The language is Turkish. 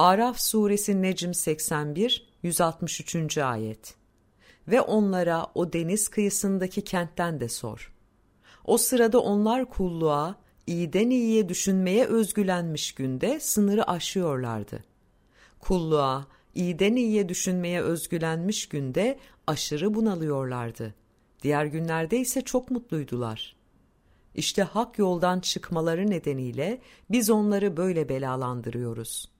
Araf suresi Necm 81 163. ayet. Ve onlara o deniz kıyısındaki kentten de sor. O sırada onlar kulluğa, iyiden iyiye düşünmeye özgülenmiş günde sınırı aşıyorlardı. Kulluğa, iyiden iyiye düşünmeye özgülenmiş günde aşırı bunalıyorlardı. Diğer günlerde ise çok mutluydular. İşte hak yoldan çıkmaları nedeniyle biz onları böyle belalandırıyoruz.